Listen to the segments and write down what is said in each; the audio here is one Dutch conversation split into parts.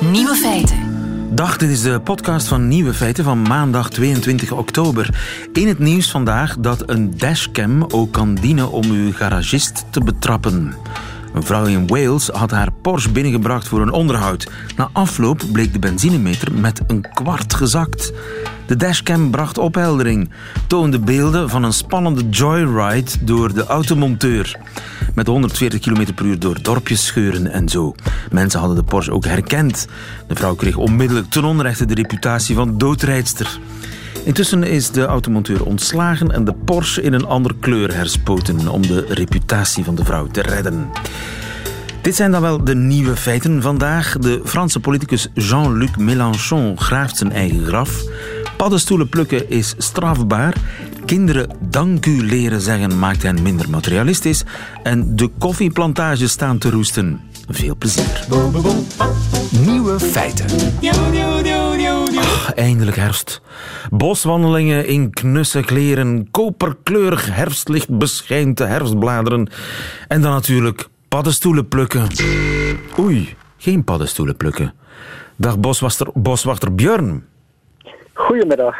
Nieuwe feiten. Dag, dit is de podcast van Nieuwe Feiten van maandag 22 oktober. In het nieuws vandaag dat een dashcam ook kan dienen om uw garagist te betrappen. Een vrouw in Wales had haar Porsche binnengebracht voor een onderhoud. Na afloop bleek de benzinemeter met een kwart gezakt. De dashcam bracht opheldering, toonde beelden van een spannende joyride door de automonteur. Met 140 km per uur door dorpjes scheuren en zo. Mensen hadden de Porsche ook herkend. De vrouw kreeg onmiddellijk ten onrechte de reputatie van doodrijdster. Intussen is de automonteur ontslagen en de Porsche in een andere kleur herspoten om de reputatie van de vrouw te redden. Dit zijn dan wel de nieuwe feiten vandaag. De Franse politicus Jean-Luc Mélenchon graaft zijn eigen graf. Paddenstoelen plukken is strafbaar. Kinderen dank u leren zeggen maakt hen minder materialistisch. En de koffieplantages staan te roesten. Veel plezier. Nieuwe feiten. Ach, eindelijk herfst. Boswandelingen in knusse kleren, koperkleurig herfstlicht beschijnt de herfstbladeren. En dan natuurlijk paddenstoelen plukken. Oei, geen paddenstoelen plukken. Dag boswachter, boswachter Björn. Goedemiddag.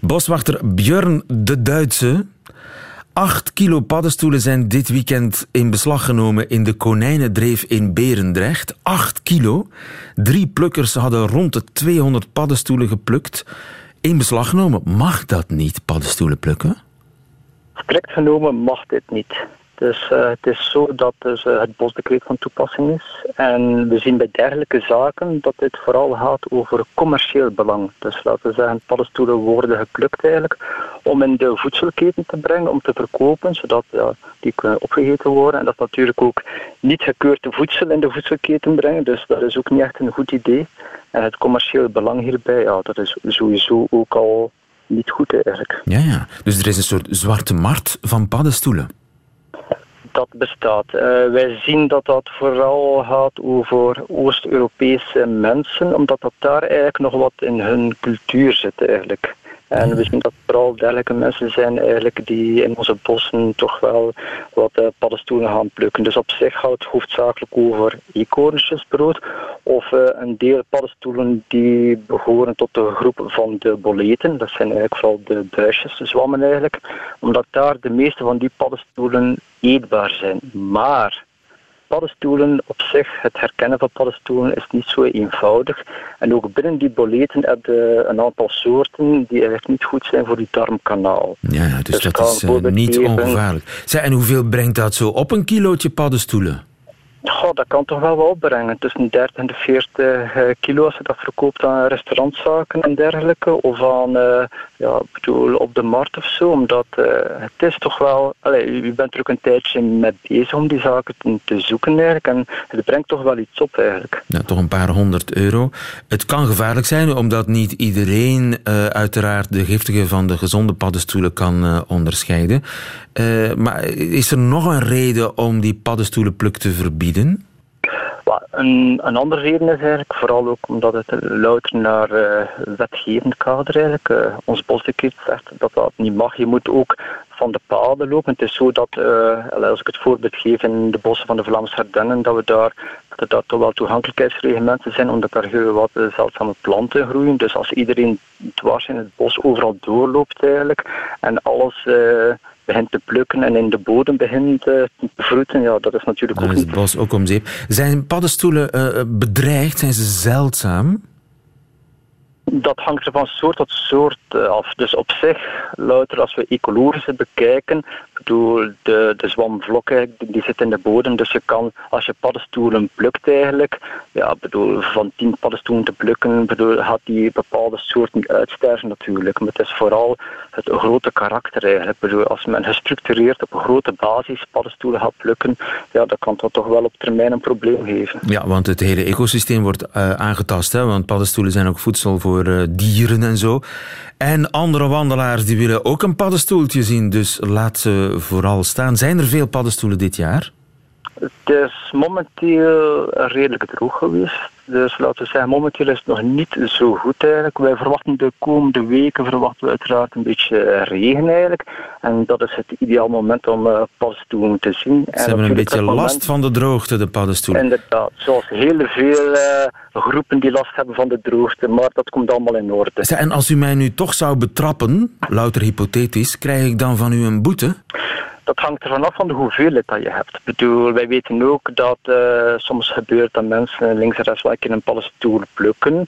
Boswachter Björn de Duitse. Acht kilo paddenstoelen zijn dit weekend in beslag genomen in de Konijnendreef in Berendrecht. Acht kilo. Drie plukkers hadden rond de 200 paddenstoelen geplukt. In beslag genomen. Mag dat niet, paddenstoelen plukken? Strikt genomen mag dit niet. Dus uh, het is zo dat dus, uh, het bosdecreet van toepassing is. En we zien bij dergelijke zaken dat dit vooral gaat over commercieel belang. Dus laten we zeggen, paddenstoelen worden geplukt eigenlijk om in de voedselketen te brengen, om te verkopen, zodat die kunnen opgegeten worden. En dat natuurlijk ook niet gekeurde voedsel in de voedselketen brengen, dus dat is ook niet echt een goed idee. En het commerciële belang hierbij, ja, dat is sowieso ook al niet goed eigenlijk. Ja, ja. Dus er is een soort zwarte markt van paddenstoelen dat bestaat. Uh, wij zien dat dat vooral gaat over Oost-Europese mensen, omdat dat daar eigenlijk nog wat in hun cultuur zit eigenlijk. En we zien dat vooral dergelijke mensen zijn eigenlijk die in onze bossen toch wel wat uh, paddenstoelen gaan plukken. Dus op zich gaat het hoofdzakelijk over eekhoornsjesbrood of uh, een deel paddenstoelen die behoren tot de groep van de boleten. Dat zijn eigenlijk vooral de buisjes, de zwammen eigenlijk. Omdat daar de meeste van die paddenstoelen eetbaar zijn. Maar paddenstoelen op zich, het herkennen van paddenstoelen is niet zo eenvoudig. En ook binnen die boleten heb je een aantal soorten die eigenlijk niet goed zijn voor die darmkanaal. Ja, dus, dus dat is uh, niet ongevaarlijk. En hoeveel brengt dat zo op een kilootje paddenstoelen? Goh, dat kan toch wel wel opbrengen. Tussen 30 en de 40 uh, kilo als je dat verkoopt aan restaurantzaken en dergelijke. Of aan, uh, ja, bedoel, op de markt of zo. Omdat uh, het is toch wel... Allez, u bent er ook een tijdje mee bezig om die zaken te, zoeken eigenlijk. En het brengt toch wel iets op eigenlijk. Ja, toch een paar honderd euro. Het kan gevaarlijk zijn omdat niet iedereen uiteraard de giftige van de gezonde paddenstoelen kan onderscheiden. maar is er nog een reden om die paddenstoelenpluk te verbieden? Een, een, andere reden is eigenlijk vooral ook omdat het louter naar uh, wetgevend kader eigenlijk. Uh, ons bosdecreet zegt dat dat niet mag. Je moet ook van de paden lopen. Het is zo dat, uh, als ik het voorbeeld geef in de bossen van de Vlaamse Ardennen, dat we daar dat toch wel toegankelijkheidsreglementen zijn, omdat daar heel wat zeldzame planten groeien. Dus als iedereen dwars in het bos overal doorloopt eigenlijk en alles begint te plukken en in de bodem begint te vroeten, ja, dat is natuurlijk Dan ook is het bos ook om zeep. Zijn paddenstoelen uh, bedreigd? Zijn ze zeldzaam? Dat hangt er van soort tot soort af. Dus op zich, louter als we ecologisch het bekijken, bedoel, de, de zwamvlok die zit in de bodem. Dus je kan, als je paddenstoelen plukt eigenlijk, ja, bedoel, van tien paddenstoelen te plukken, bedoel, gaat die bepaalde soort niet uitsterven natuurlijk. Maar het is vooral het grote karakter eigenlijk. Bedoel, als men gestructureerd op een grote basis paddenstoelen gaat plukken, ja, dan kan dat toch wel op termijn een probleem geven. Ja, want het hele ecosysteem wordt uh, aangetast, hè? want paddenstoelen zijn ook voedsel voor uh, dieren en zo. En andere wandelaars die willen ook een paddenstoeltje zien, dus laat ze vooral staan. Zijn er veel paddenstoelen dit jaar? Het is momenteel redelijk droog geweest. Dus laten we zeggen, momenteel is het nog niet zo goed eigenlijk. Wij verwachten de komende weken verwachten we uiteraard een beetje regen eigenlijk. En dat is het ideaal moment om uh, paddenstoelen te zien. Ze hebben een beetje last van de droogte, de paddenstoelen. Inderdaad, zoals heel veel uh, groepen die last hebben van de droogte. Maar dat komt allemaal in orde. En als u mij nu toch zou betrappen, louter hypothetisch, krijg ik dan van u een boete? Dat hangt er vanaf van de hoeveelheid dat je hebt. Ik bedoel, wij weten ook dat uh, soms gebeurt dat mensen links en rechts wel een paddenstoel plukken.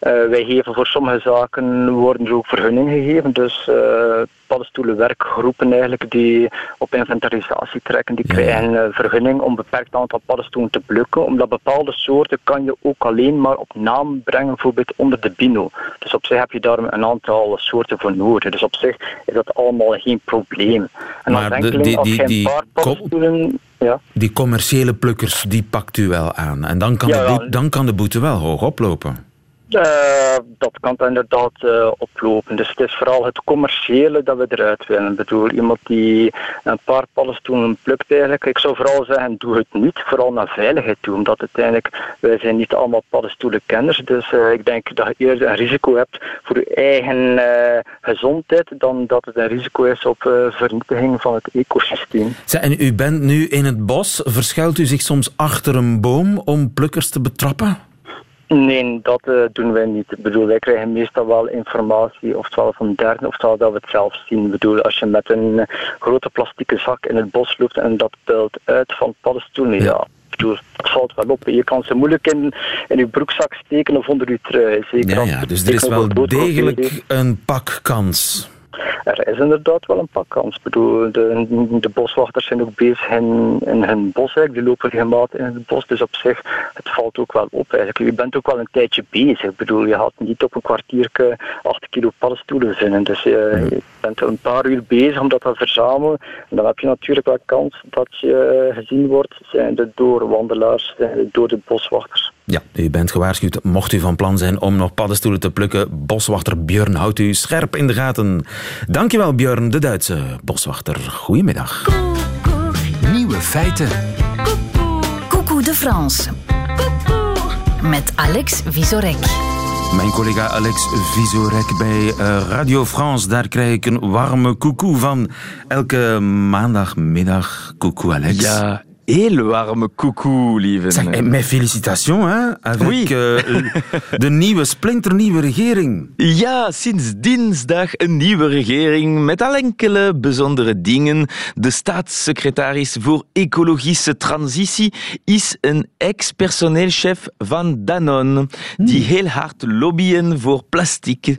Uh, wij geven voor sommige zaken worden er ook vergunning gegeven. Dus uh, paddenstoelenwerkgroepen eigenlijk die op inventarisatie trekken, die krijgen uh, vergunning om een beperkt aantal paddenstoelen te plukken. Omdat bepaalde soorten kan je ook alleen maar op naam brengen, bijvoorbeeld onder de bino. Dus op zich heb je daar een aantal soorten voor nodig. Dus op zich is dat allemaal geen probleem. En maar als de, die, die, die, paar paddenstoelen... Ja. Die commerciële plukkers, die pakt u wel aan. En dan kan, de, dan kan de boete wel hoog oplopen. Uh, dat kan inderdaad uh, oplopen. Dus het is vooral het commerciële dat we eruit willen. Ik bedoel, iemand die een paar paddenstoelen plukt eigenlijk. Ik zou vooral zeggen, doe het niet. Vooral naar veiligheid toe. Omdat uiteindelijk, wij zijn niet allemaal paddenstoelenkenners. Dus uh, ik denk dat je eerder een risico hebt voor je eigen gezondheid. Dan dat het een risico is op vernietiging van het ecosysteem. en u bent nu in het bos. Verschuilt u zich soms achter een boom om plukkers te betrappen? Nee, dat uh, doen wij niet. Ik bedoel, wij krijgen meestal wel informatie, oftewel van derden, oftewel dat we het zelf zien. Ik bedoel, als je met een eh, grote plastieke zak in het bos loopt en dat pelt uit van paddenstoelen, ja. bedoel, dat valt wel op. Je kan ze moeilijk in, in je broekzak steken of onder je trui. Zeker ja, ja, dus er is wel degelijk een pak kans er is inderdaad wel een pak kans. Ik bedoel, de, de boswachters zijn ook bezig in, in hun bos. Die lopen regelmatig in het bos. Dus op zich, het valt ook wel op eigenlijk. Je bent ook wel een tijdje bezig. Ik bedoel, je gaat niet op een kwartiertje 8 kilo paddenstoelen vinden. Dus je, hmm. je bent een paar uur bezig om dat te verzamelen. En dan heb je natuurlijk wel kans dat je gezien wordt. Zijn de door wandelaars, door de boswachters. Ja, u bent gewaarschuwd. Mocht u van plan zijn om nog paddenstoelen te plukken, boswachter Björn houdt u scherp in de gaten. Dankjewel Björn, de Duitse boswachter. Goedemiddag. Nieuwe feiten. Coucou de France. Met Alex Visorek. Mijn collega Alex Visorek bij eh, Radio France, daar krijg ik een warme coucou van. Elke maandagmiddag. Coucou Alex. Ja, heel warme coucou, lieve. Zeg, mijn felicitations, hè, avec oui. uh, de nieuwe, splinternieuwe regering. Ja, sinds dinsdag een nieuwe regering met al enkele bijzondere dingen. De staatssecretaris voor ecologische transitie is een ex-personeelchef van Danone, die hmm. heel hard lobbyen voor plastic.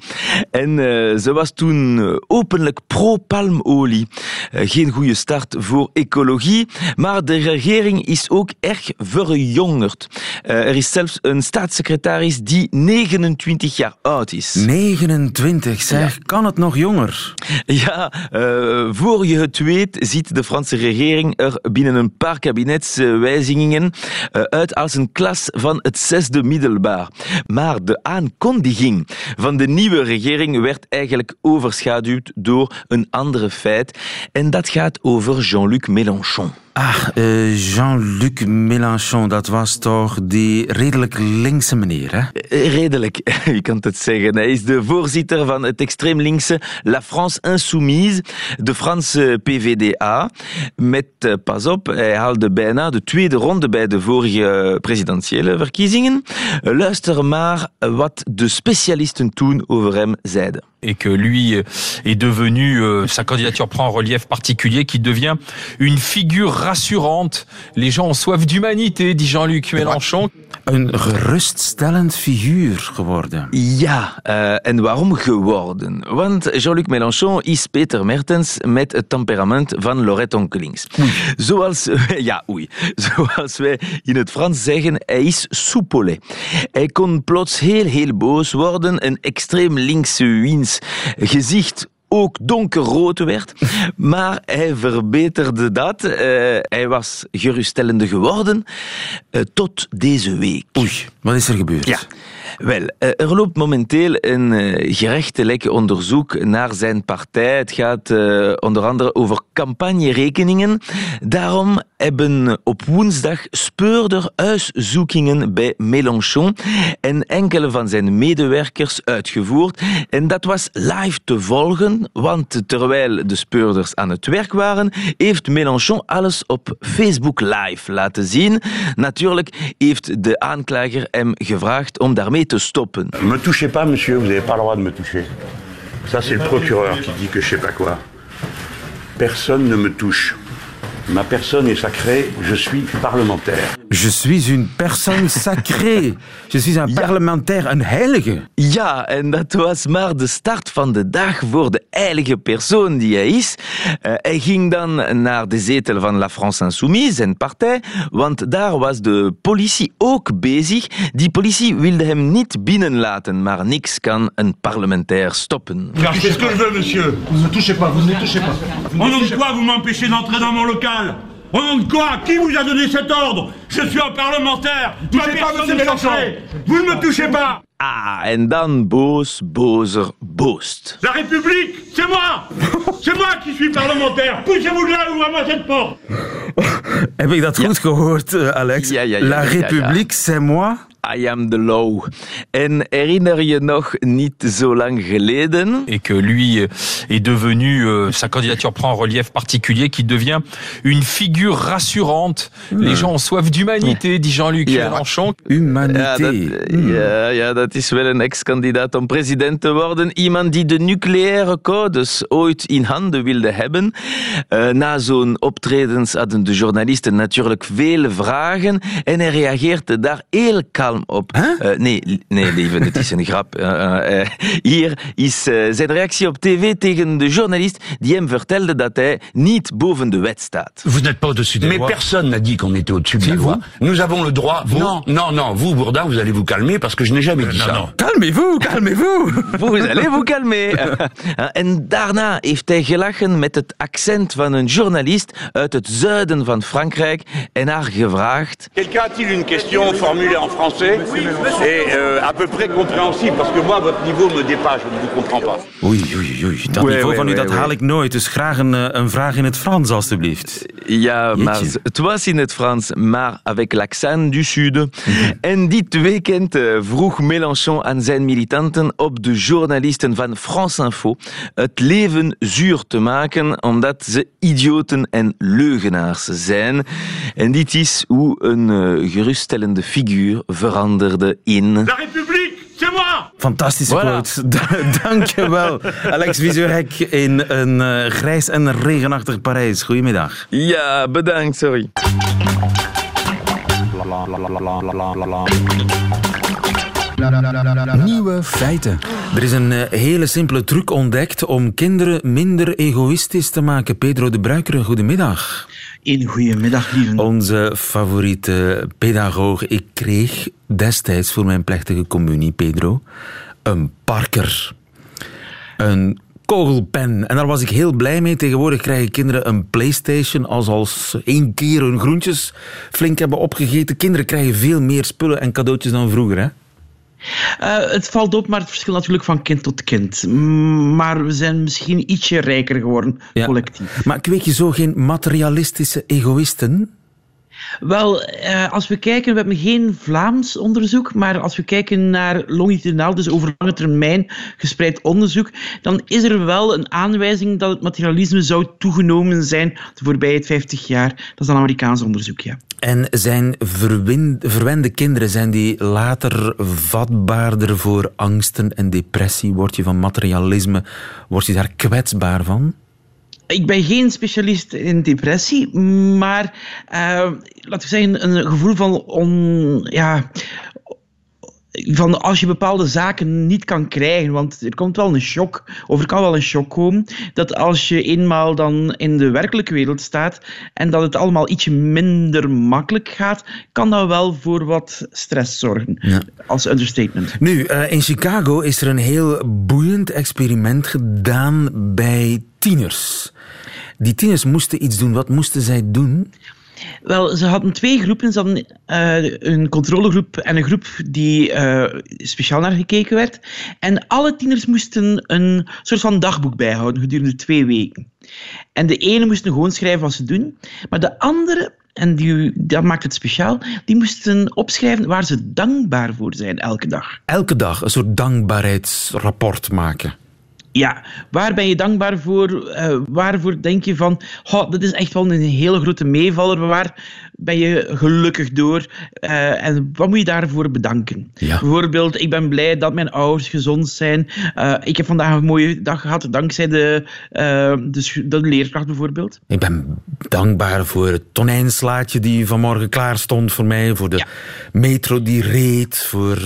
En uh, ze was toen openlijk pro-palmolie. Uh, geen goede start voor ecologie, maar de regering is ook erg verjongerd. Uh, er is zelfs een staatssecretaris die 29 jaar oud is. 29, zeg. Ja. Kan het nog jonger? Ja, uh, voor je het weet ziet de Franse regering er binnen een paar kabinetswijzigingen uh, uit als een klas van het zesde middelbaar. Maar de aankondiging van de nieuwe regering werd eigenlijk overschaduwd door een andere feit. En dat gaat over Jean-Luc Mélenchon. Ah, Jean-Luc Mélenchon, dat was toch die redelijk linkse meneer, hè? Eh, redelijk, je kan het zeggen. Hij is de voorzitter van het extreem linkse La France Insoumise, de Franse PVDA. Met, uh, pas op, hij haalde bijna de tweede ronde bij de vorige presidentiële verkiezingen. Luister maar wat de specialisten toen over hem zeiden. Et que lui est devenu, euh, sa candidature prend un relief particulier, qui devient une figure rassurante. Les gens ont soif d'humanité, dit Jean-Luc Mélenchon. Een geruststellend figuur geworden. Ja, uh, en waarom geworden? Want Jean-Luc Mélenchon is Peter Mertens met het temperament van Lorette Onkelings. Oei. Zoals, ja, oei. Zoals wij in het Frans zeggen, hij is soupolé. Hij kon plots heel, heel boos worden, een extreem linkse wiens gezicht ook donkerrood werd. Maar hij verbeterde dat. Uh, hij was geruststellende geworden uh, tot deze week. Oei, wat is er gebeurd? Ja. Wel, eh, er loopt momenteel een uh, gerechtelijk onderzoek naar zijn partij. Het gaat uh, onder andere over campagnerekeningen. Daarom hebben op woensdag speurder huiszoekingen bij Mélenchon en enkele van zijn medewerkers uitgevoerd. En dat was live te volgen, want terwijl de speurders aan het werk waren, heeft Mélenchon alles op Facebook live laten zien. Natuurlijk heeft de aanklager hem gevraagd om daarmee Me touchez pas, monsieur, vous n'avez pas le droit de me toucher. Ça, c'est le procureur qui dit que je sais pas quoi. Personne ne me touche. Ma personne est sacrée, je suis parlementaire. Je suis une personne sacrée. Je suis een ja. parlementair, een heilige. Ja, en dat was maar de start van de dag voor de heilige persoon die hij is. Uh, hij ging dan naar de zetel van La France Insoumise, zijn partij, want daar was de politie ook bezig. Die politie wilde hem niet binnenlaten, maar niks kan een parlementair stoppen. Ja, c'est ce que je veux, monsieur. Vous ne touchez pas, vous ne touchez pas. Au nom de quoi vous m'empêchez d'entrer dans mon local Au nom de quoi Qui vous a donné cet ordre? Je suis un parlementaire. Touchez pas, monsieur Mélenchon. Vous ne me touchez pas. Ah, en dan boos, bozer, boost. La République, c'est moi. C'est moi qui suis parlementaire. Poussez-vous de là, ouvrez-moi cette porte. Heb ik dat goed ja. gehoord, Alex? Ja, ja, ja, La République, c'est moi I am the law. En herinner je nog niet zo lang geleden Et que lui est devenu, euh, sa candidature prend un relief particulier, qui devient une figure rassurante. Hmm. Les gens ont soif d'humanité, dit Jean-Luc ja. Mélenchon. Humanité. Ja dat, Hmm. ja, ja, dat is wel een ex-kandidaat om president te worden. Iemand die de nucleaire codes ooit in handen wilde hebben. Uh, na zo'n optredens hadden de journalisten natuurlijk veel vragen en hij reageerde daar heel kalm op. Huh? Uh, nee, nee, lieve, het is een grap. Uh, hier is zijn reactie op tv tegen de journalist die hem vertelde dat hij niet boven de wet staat. Vous n'êtes pas au-dessus des Mais lois. personne n'a dit qu'on était au-dessus de la loi. vous. Nous avons le droit. Vous Non, non, non. Vous, Bourdin, vous allez vous calmer parce que je n'ai jamais dit non, ça. non. Calmez-vous, calmez-vous. Vous allez vous calmer. En daarna heeft hij gelachen met het accent van een journalist uit het zuiden van Frankrijk en haar gevraagd. Quelqu'un a-t-il une question formulée en français et euh, à peu près compréhensible Parce que moi, votre niveau me dépasse, je ne vous comprends pas. Oei, oei, oei. Dat Oui, niveau oui, van u, oui, dat oui. haal ik nooit. Dus graag een, eh, een vraag in het Frans, alstublieft. Ja, Jeetje. maar het was in het Frans, maar avec l'accent du sud. En dit weekend eh, vroeg Mélenchon aan zijn militanten op de journalisten van France Info het leven zuur te maken omdat ze idioten en leugenaars zijn. En dit is hoe een eh, geruststellende figuur veranderde in... La République, c'est moi Fantastische Voilà. quote. Da- Dankjewel, Alex Vizorek in een eh, grijs en regenachtig Parijs. Goedemiddag. Ja, bedankt, sorry. Nieuwe feiten. Er is een eh, hele simpele truc ontdekt om kinderen minder egoïstisch te maken. Pedro de Bruikere, goedemiddag. Een goedemiddag, lieve. Onze favoriete pedagoog. Ik kreeg destijds voor mijn plechtige communie, Pedro, een parker. Een kogelpen. En daar was ik heel blij mee. Tegenwoordig krijgen kinderen een Playstation als als één keer hun groentjes flink hebben opgegeten. Kinderen krijgen veel meer spullen en cadeautjes dan vroeger, hè? Eh, het valt op, maar het verschilt natuurlijk van kind tot kind. Mm, Maar we zijn misschien ietsje rijker geworden, Ja. collectief. Maar kweek je zo geen materialistische egoïsten? Wel, eh, als we kijken, we hebben geen Vlaams onderzoek, maar als we kijken naar longitudinaal, dus over lange termijn gespreid onderzoek, dan is er wel een aanwijzing dat het materialisme zou toegenomen zijn de voorbije 50 jaar. Dat is een Amerikaans onderzoek, ja. En zijn verwende kinderen, zijn die later vatbaarder voor angsten en depressie? Word je van materialisme, word je daar kwetsbaar van? Ik ben geen specialist in depressie, maar eh, laten we zeggen, een gevoel van on, ja, van als je bepaalde zaken niet kan krijgen, want er komt wel een shock, of er kan wel een shock komen, dat als je eenmaal dan in de werkelijke wereld staat en dat het allemaal ietsje minder makkelijk gaat, kan dat wel voor wat stress zorgen, ja. als understatement. Nu, uh, in Chicago is er een heel boeiend experiment gedaan bij tieners. Die tieners moesten iets doen. Wat moesten zij doen? Wel, ze hadden twee groepen. Ze hadden uh, een controlegroep en een groep die uh, speciaal naar gekeken werd. En alle tieners moesten een soort van dagboek bijhouden gedurende twee weken. En de ene moesten gewoon schrijven wat ze doen, maar de andere, en die, dat maakt het speciaal, die moesten opschrijven waar ze dankbaar voor zijn elke dag. Elke dag een soort dankbaarheidsrapport maken. Ja, waar ben je dankbaar voor? Uh, waarvoor denk je van, oh, dat is echt wel een hele grote meevaller. Waar ben je gelukkig door? Uh, en wat moet je daarvoor bedanken? Ja. Bijvoorbeeld, ik ben blij dat mijn ouders gezond zijn. Uh, ik heb vandaag een mooie dag gehad dankzij de, de, de, leerkracht bijvoorbeeld. Ik ben dankbaar voor het tonijnslaatje die vanmorgen klaar stond voor mij. Voor de ja. Metro die reed. Voor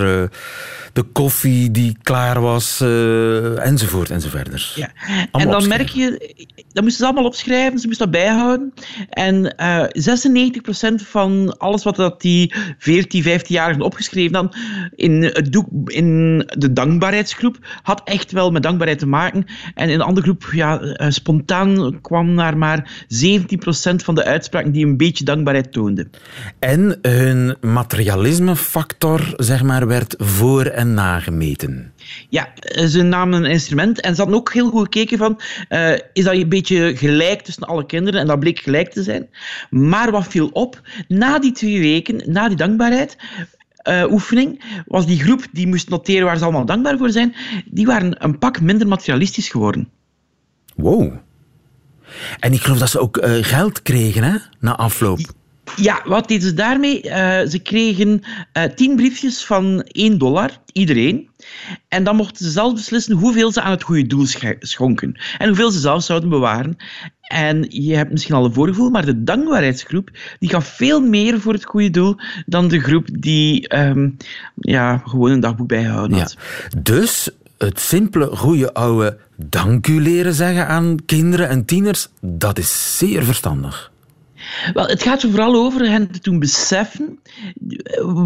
de koffie die klaar was, uh, enzovoort enzoverder. Ja. en dan merk je, dat moesten ze allemaal opschrijven, ze moesten dat bijhouden. En uh, eh, 96% van alles wat dat die 14, 15-jarigen opgeschreven hadden in, het doek, in de dankbaarheidsgroep, had echt wel met dankbaarheid te maken. En in de andere groep, ja, spontaan kwam naar maar 17% van de uitspraken die een beetje dankbaarheid toonden. En hun materialismefactor, zeg maar, werd voor en nagemeten. Ja, ze namen een instrument en ze hadden ook heel goed gekeken van uh, is dat een beetje gelijk tussen alle kinderen en dat bleek gelijk te zijn. Maar wat viel op, na die twee weken, na die dankbaarheid, uh, oefening, was die groep die moest noteren waar ze allemaal dankbaar voor zijn, die waren een pak minder materialistisch geworden. Wow. En ik geloof dat ze ook uh, geld kregen hè, na afloop. Ja, wat deden ze daarmee? Uh, ze kregen uh, tien briefjes van 1 dollar, iedereen. En dan mochten ze zelf beslissen hoeveel ze aan het goede doel schonken. En hoeveel ze zelf zouden bewaren. En je hebt misschien al een voorgevoel, maar de dankbaarheidsgroep die gaf veel meer voor het goede doel dan de groep die um, ja, gewoon een dagboek bijgehouden had. Dus het simpele, goede oude dank u leren zeggen aan kinderen en tieners, dat is zeer verstandig. Wel, het gaat er vooral over hen te doen beseffen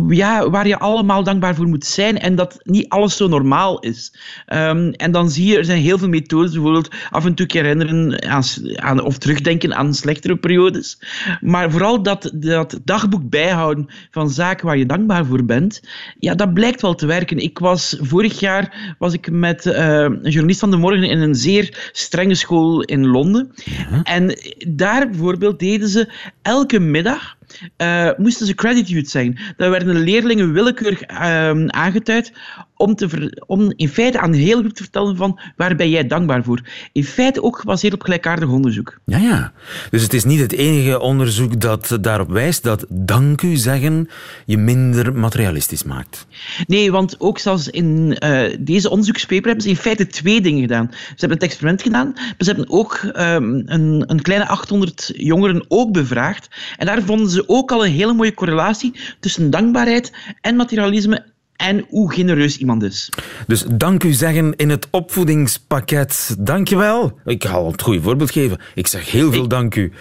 ja, waar je allemaal dankbaar voor moet zijn en dat niet alles zo normaal is. Um, en dan zie je, er zijn heel veel methodes, bijvoorbeeld af en toe herinneren aan, aan, of terugdenken aan slechtere periodes. Maar vooral dat, dat dagboek bijhouden van zaken waar je dankbaar voor bent, ja, dat blijkt wel te werken. Ik was, vorig jaar was ik met uh, een journalist van de morgen in een zeer strenge school in Londen. Ja. En daar bijvoorbeeld deden ze elke middag uh, moesten ze gratitude zijn. Daar werden de leerlingen willekeurig uh, aangeduid om, te om in feite aan de hele groep te vertellen van waar ben jij dankbaar voor. In feite ook gebaseerd op gelijkaardig onderzoek. Ja, ja. Dus het is niet het enige onderzoek dat daarop wijst dat dank u zeggen je minder materialistisch maakt. Nee, want ook zelfs in uh, deze onderzoekspaper hebben ze in feite twee dingen gedaan. Ze hebben het experiment gedaan, maar ze hebben ook um, een, een kleine 800 jongeren ook bevraagd. En daar vonden ze ook al een hele mooie correlatie tussen dankbaarheid en materialisme en hoe genereus iemand is. Dus dank u zeggen in het opvoedingspakket. Dank je wel. Ik ga het goede voorbeeld geven. Ik zeg heel veel dank u.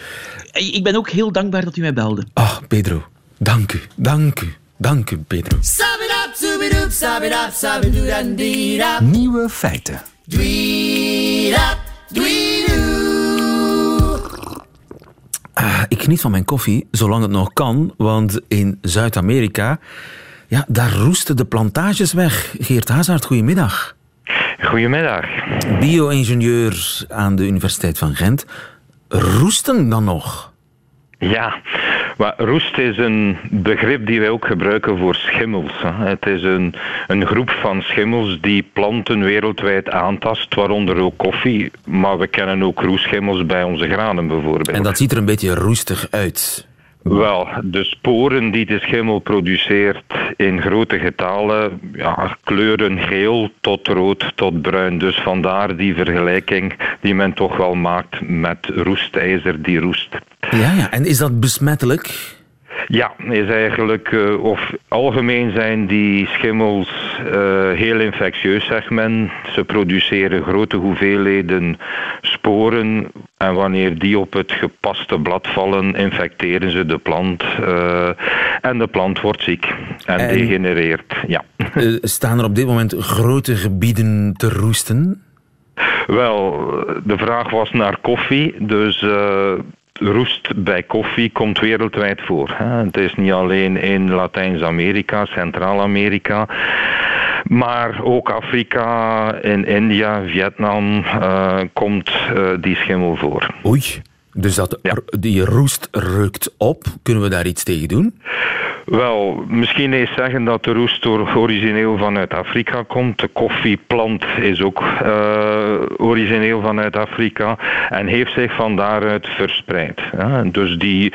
Ik ben ook heel dankbaar dat u mij belde. Ah, Pedro. Dank u. Dank u. Dank u, Pedro. Nieuwe feiten. Ah, ik geniet van mijn koffie, zolang het nog kan, want in Zuid-Amerika ja, daar roesten de plantages weg. Geert Hazard, goedemiddag. Goedemiddag. Bio-ingenieur aan de Universiteit van Gent. Roesten dan nog? Ja, maar roest is een begrip die wij ook gebruiken voor schimmels. Het is een, een groep van schimmels die planten wereldwijd aantast, waaronder ook koffie. Maar we kennen ook roestschimmels bij onze granen bijvoorbeeld. En dat ziet er een beetje roestig uit. Wel, de sporen die de schimmel produceert in grote getalen, ja, kleuren geel tot rood tot bruin. Dus vandaar die vergelijking die men toch wel maakt met roestijzer die roest. Ja, ja. en is dat besmettelijk? Ja, is eigenlijk, uh, of algemeen zijn die schimmels uh, heel infectieus, zegt men. Ze produceren grote hoeveelheden sporen en wanneer die op het gepaste blad vallen, infecteren ze de plant uh, en de plant wordt ziek en, en degenereert. Ja. staan er op dit moment grote gebieden te roesten? Wel, de vraag was naar koffie, dus roest bij koffie komt wereldwijd voor. Het is niet alleen in Latijns-Amerika, Centraal-Amerika. Maar ook Afrika, in India, Vietnam uh, komt uh, die schimmel voor. Oei, dus dat, ja. die roest rukt op. Kunnen we daar iets tegen doen? Wel, misschien eens zeggen dat de roest origineel vanuit Afrika komt. De koffieplant is ook uh, origineel vanuit Afrika en heeft zich van daaruit verspreid. Dus die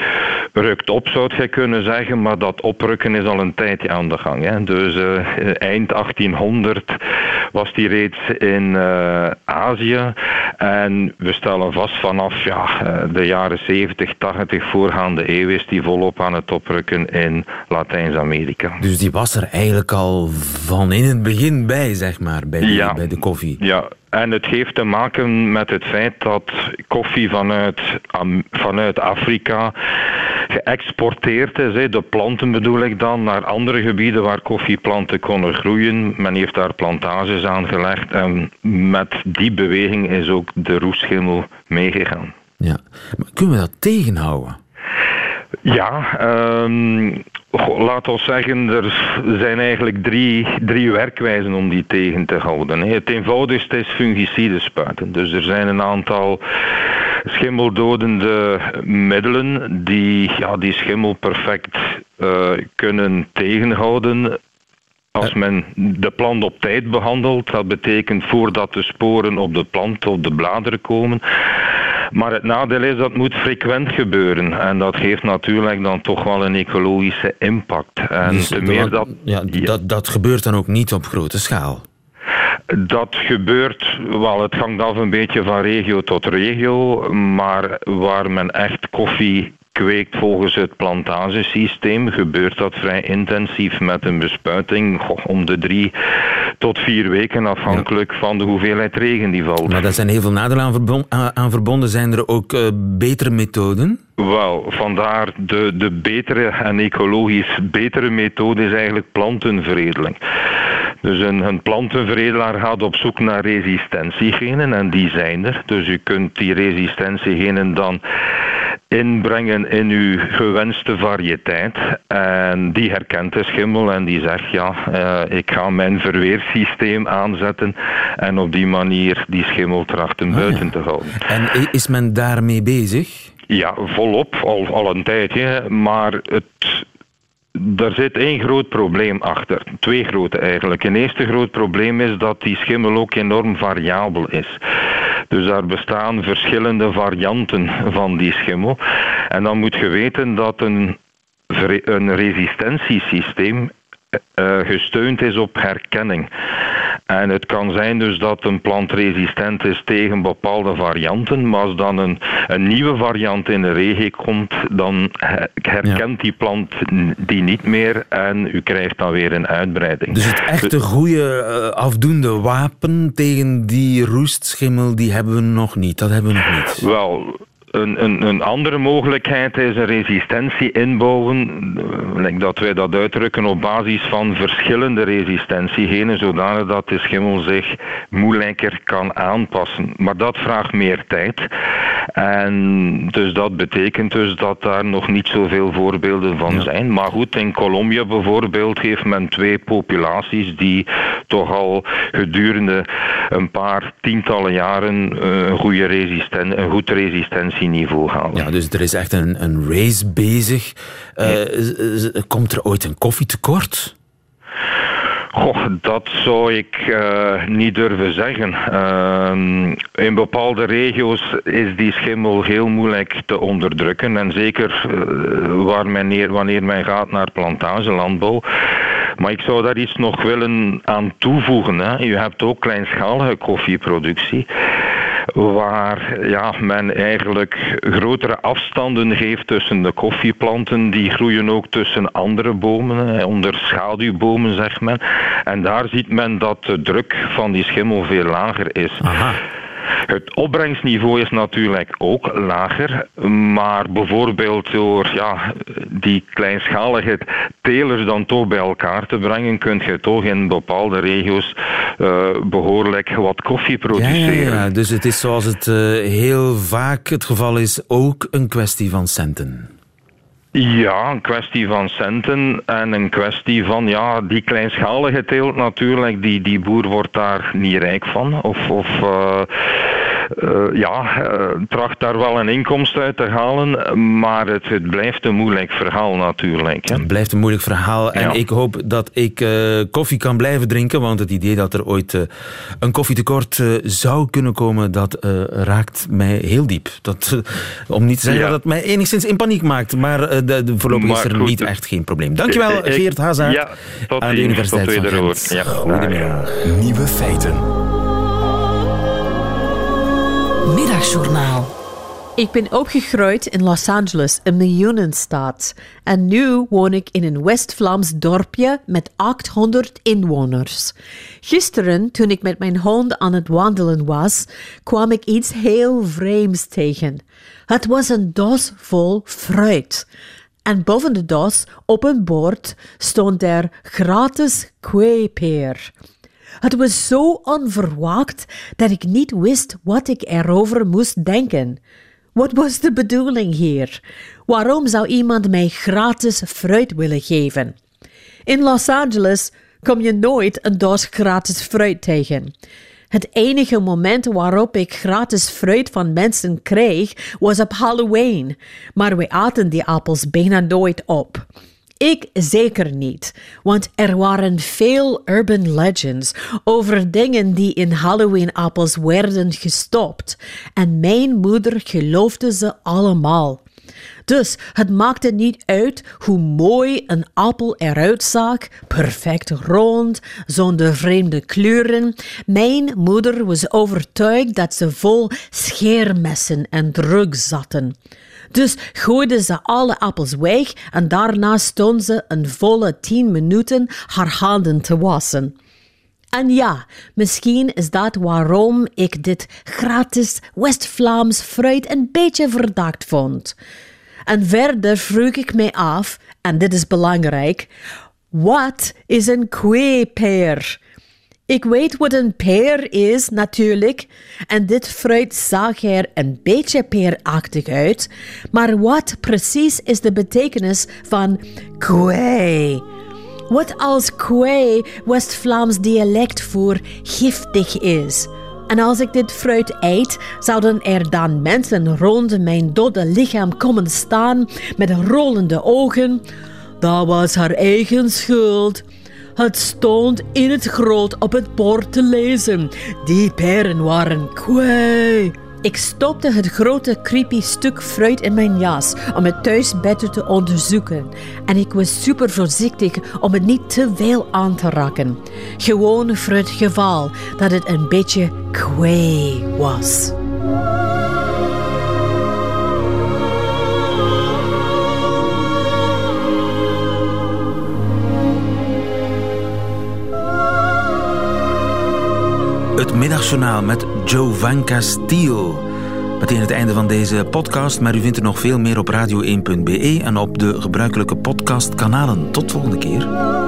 rukt op, zou je kunnen zeggen, maar dat oprukken is al een tijdje aan de gang. Hè. Dus uh, eind 1800 was die reeds in uh, Azië en we stellen vast vanaf ja, de jaren 70, 80 voorgaande eeuw is die volop aan het oprukken in Latijns-Amerika. Dus die was er eigenlijk al van in het begin bij, zeg maar, bij, ja. bij de koffie. Ja, en het heeft te maken met het feit dat koffie vanuit, vanuit Afrika geëxporteerd is. De planten bedoel ik dan, naar andere gebieden waar koffieplanten konden groeien. Men heeft daar plantages aangelegd en met die beweging is ook de roeschimmel meegegaan. Ja, maar kunnen we dat tegenhouden? Ja, um, laat ons zeggen, er zijn eigenlijk drie, drie werkwijzen om die tegen te houden. Het eenvoudigste is fungicide spuiten. Dus er zijn een aantal schimmeldodende middelen die ja, die schimmel perfect uh, kunnen tegenhouden. Als men de plant op tijd behandelt, dat betekent voordat de sporen op de plant of de bladeren komen. Maar het nadeel is dat moet frequent gebeuren. En dat heeft natuurlijk dan toch wel een ecologische impact. En dus meer dat, ja, Dat, dat gebeurt dan ook niet op grote schaal? Dat gebeurt, wel, het hangt af een beetje van regio tot regio, maar waar men echt koffie kweekt volgens het plantagesysteem, gebeurt dat vrij intensief met een bespuiting om de drie tot vier weken, afhankelijk van de hoeveelheid regen die valt. Maar daar zijn heel veel nadelen aan, verbonden. Zijn er ook uh, betere methoden? Wel, vandaar de, de betere en ecologisch betere methode is eigenlijk plantenveredeling. Dus een, een plantenveredelaar gaat op zoek naar resistentiegenen en die zijn er. Dus u kunt die resistentiegenen dan inbrengen in uw gewenste variëteit. En die herkent de schimmel en die zegt ja, uh, ik ga mijn verweersysteem aanzetten en op die manier die schimmel trachten ah, buiten te houden. En is men daarmee bezig? Ja, volop, al, al een tijdje. Maar het, er zit één groot probleem achter. Twee grote eigenlijk. Een eerste groot probleem is dat die schimmel ook enorm variabel is. Dus daar bestaan verschillende varianten van die schimmel. En dan moet je weten dat een, een resistentiesysteem gesteund is op herkenning. En het kan zijn dus dat een plant resistent is tegen bepaalde varianten, maar als dan een, een nieuwe variant in de regio komt, dan herkent die plant die niet meer en u krijgt dan weer een uitbreiding. Dus het echte goede uh, afdoende wapen tegen die roestschimmel, die hebben we nog niet. Dat hebben we nog niet. Wel, een, een, een, andere mogelijkheid is een resistentie inbouwen, eh, dat wij dat uitdrukken op basis van verschillende resistentiegenen, zodanig dat de schimmel zich moeilijker kan aanpassen. Maar dat vraagt meer tijd. En dus dat betekent dus dat daar nog niet zoveel voorbeelden van zijn. Maar goed, in Colombia bijvoorbeeld heeft men twee populaties die toch al gedurende een paar tientallen jaren eh, een, goede resisten een goed resistentieniveau halen. Ja, dus er is echt een, een race bezig. Uh, komt er ooit een koffietekort? Goh, dat zou ik uh, niet durven zeggen. Uh, in bepaalde regio's is die schimmel heel moeilijk te onderdrukken. En zeker uh, waar men, wanneer men gaat naar plantagelandbouw. Maar ik zou daar iets nog willen aan toevoegen. Hè. Je hebt ook kleinschalige koffieproductie. Waar ja, men eigenlijk grotere afstanden geeft tussen de koffieplanten. Die groeien ook tussen andere bomen, onder schaduwbomen zeg men. En daar ziet men dat de druk van die schimmel veel lager is. Aha. Het opbrengstniveau is natuurlijk ook lager, maar bijvoorbeeld door ja, die kleinschalige telers dan toch bij elkaar te brengen, kun je toch in bepaalde regio's uh, behoorlijk wat koffie produceren. Ja, dus het is zoals het uh, heel vaak het geval is, ook een kwestie van centen. Ja, een kwestie van centen en een kwestie van ja, die kleinschalige teelt natuurlijk, die, die boer wordt daar niet rijk van. Of, of uh, ja, uh, tracht daar wel een inkomst uit te halen, maar het, het blijft een moeilijk verhaal natuurlijk. Hè. Het blijft een moeilijk verhaal en ja. ik hoop dat ik uh, koffie kan blijven drinken, want het idee dat er ooit een koffietekort zou kunnen komen, dat raakt mij heel diep. Dat, om niet te zeggen ja. dat het mij enigszins in paniek maakt, maar de, de, voorlopig maar is er goed, niet echt geen probleem. Dankjewel ik, Geert Hazard ja, aan de Universiteit tot van Gent. Ja. Goedemiddag. Nieuwe feiten. Middagjournaal. Ik ben opgegroeid in Los Angeles, een miljoenenstad. En nu woon ik in een West-Vlaams dorpje met 800 inwoners. Gisteren, toen ik met mijn hond aan het wandelen was, kwam ik iets heel vreemds tegen. Het was een doos vol fruit. En boven de doos, op een bord, stond er gratis kweepeer. Het was zo onverwacht dat ik niet wist wat ik erover moest denken. Wat was de bedoeling hier? Waarom zou iemand mij gratis fruit willen geven? In Los Angeles kom je nooit een doos gratis fruit tegen. Het enige moment waarop ik gratis fruit van mensen kreeg was op Halloween, maar we aten die appels bijna nooit op. Ik zeker niet, want er waren veel urban legends over dingen die in Halloween-appels werden gestopt. En mijn moeder geloofde ze allemaal. Dus het maakte niet uit hoe mooi een appel eruit zag, perfect rond, zonder vreemde kleuren. Mijn moeder was overtuigd dat ze vol scheermessen en drugs zaten. Dus gooide ze alle appels weg en daarna stond ze een volle tien minuten haar handen te wassen. En ja, misschien is dat waarom ik dit gratis West-Vlaams fruit een beetje verdacht vond. En verder vroeg ik mij af, en dit is belangrijk, wat is een kweepeer? Ik weet wat een peer is, natuurlijk. En dit fruit zag er een beetje peerachtig uit. Maar wat precies is de betekenis van kwee? Wat als kwee West-Vlaams dialect voor giftig is? En als ik dit fruit eet, zouden er dan mensen rond mijn dode lichaam komen staan met rollende ogen? Dat was haar eigen schuld. Het stond in het groot op het bord te lezen. Die peren waren kwee. Ik stopte het grote creepy stuk fruit in mijn jas om het thuis beter te onderzoeken. En ik was super voorzichtig om het niet te veel aan te raken. Gewoon voor het geval dat het een beetje kwee was. Middagjournaal met Jovanka Steele. Meteen het einde van deze podcast, maar u vindt er nog veel meer op radio1.be en op de gebruikelijke podcastkanalen. Tot volgende keer.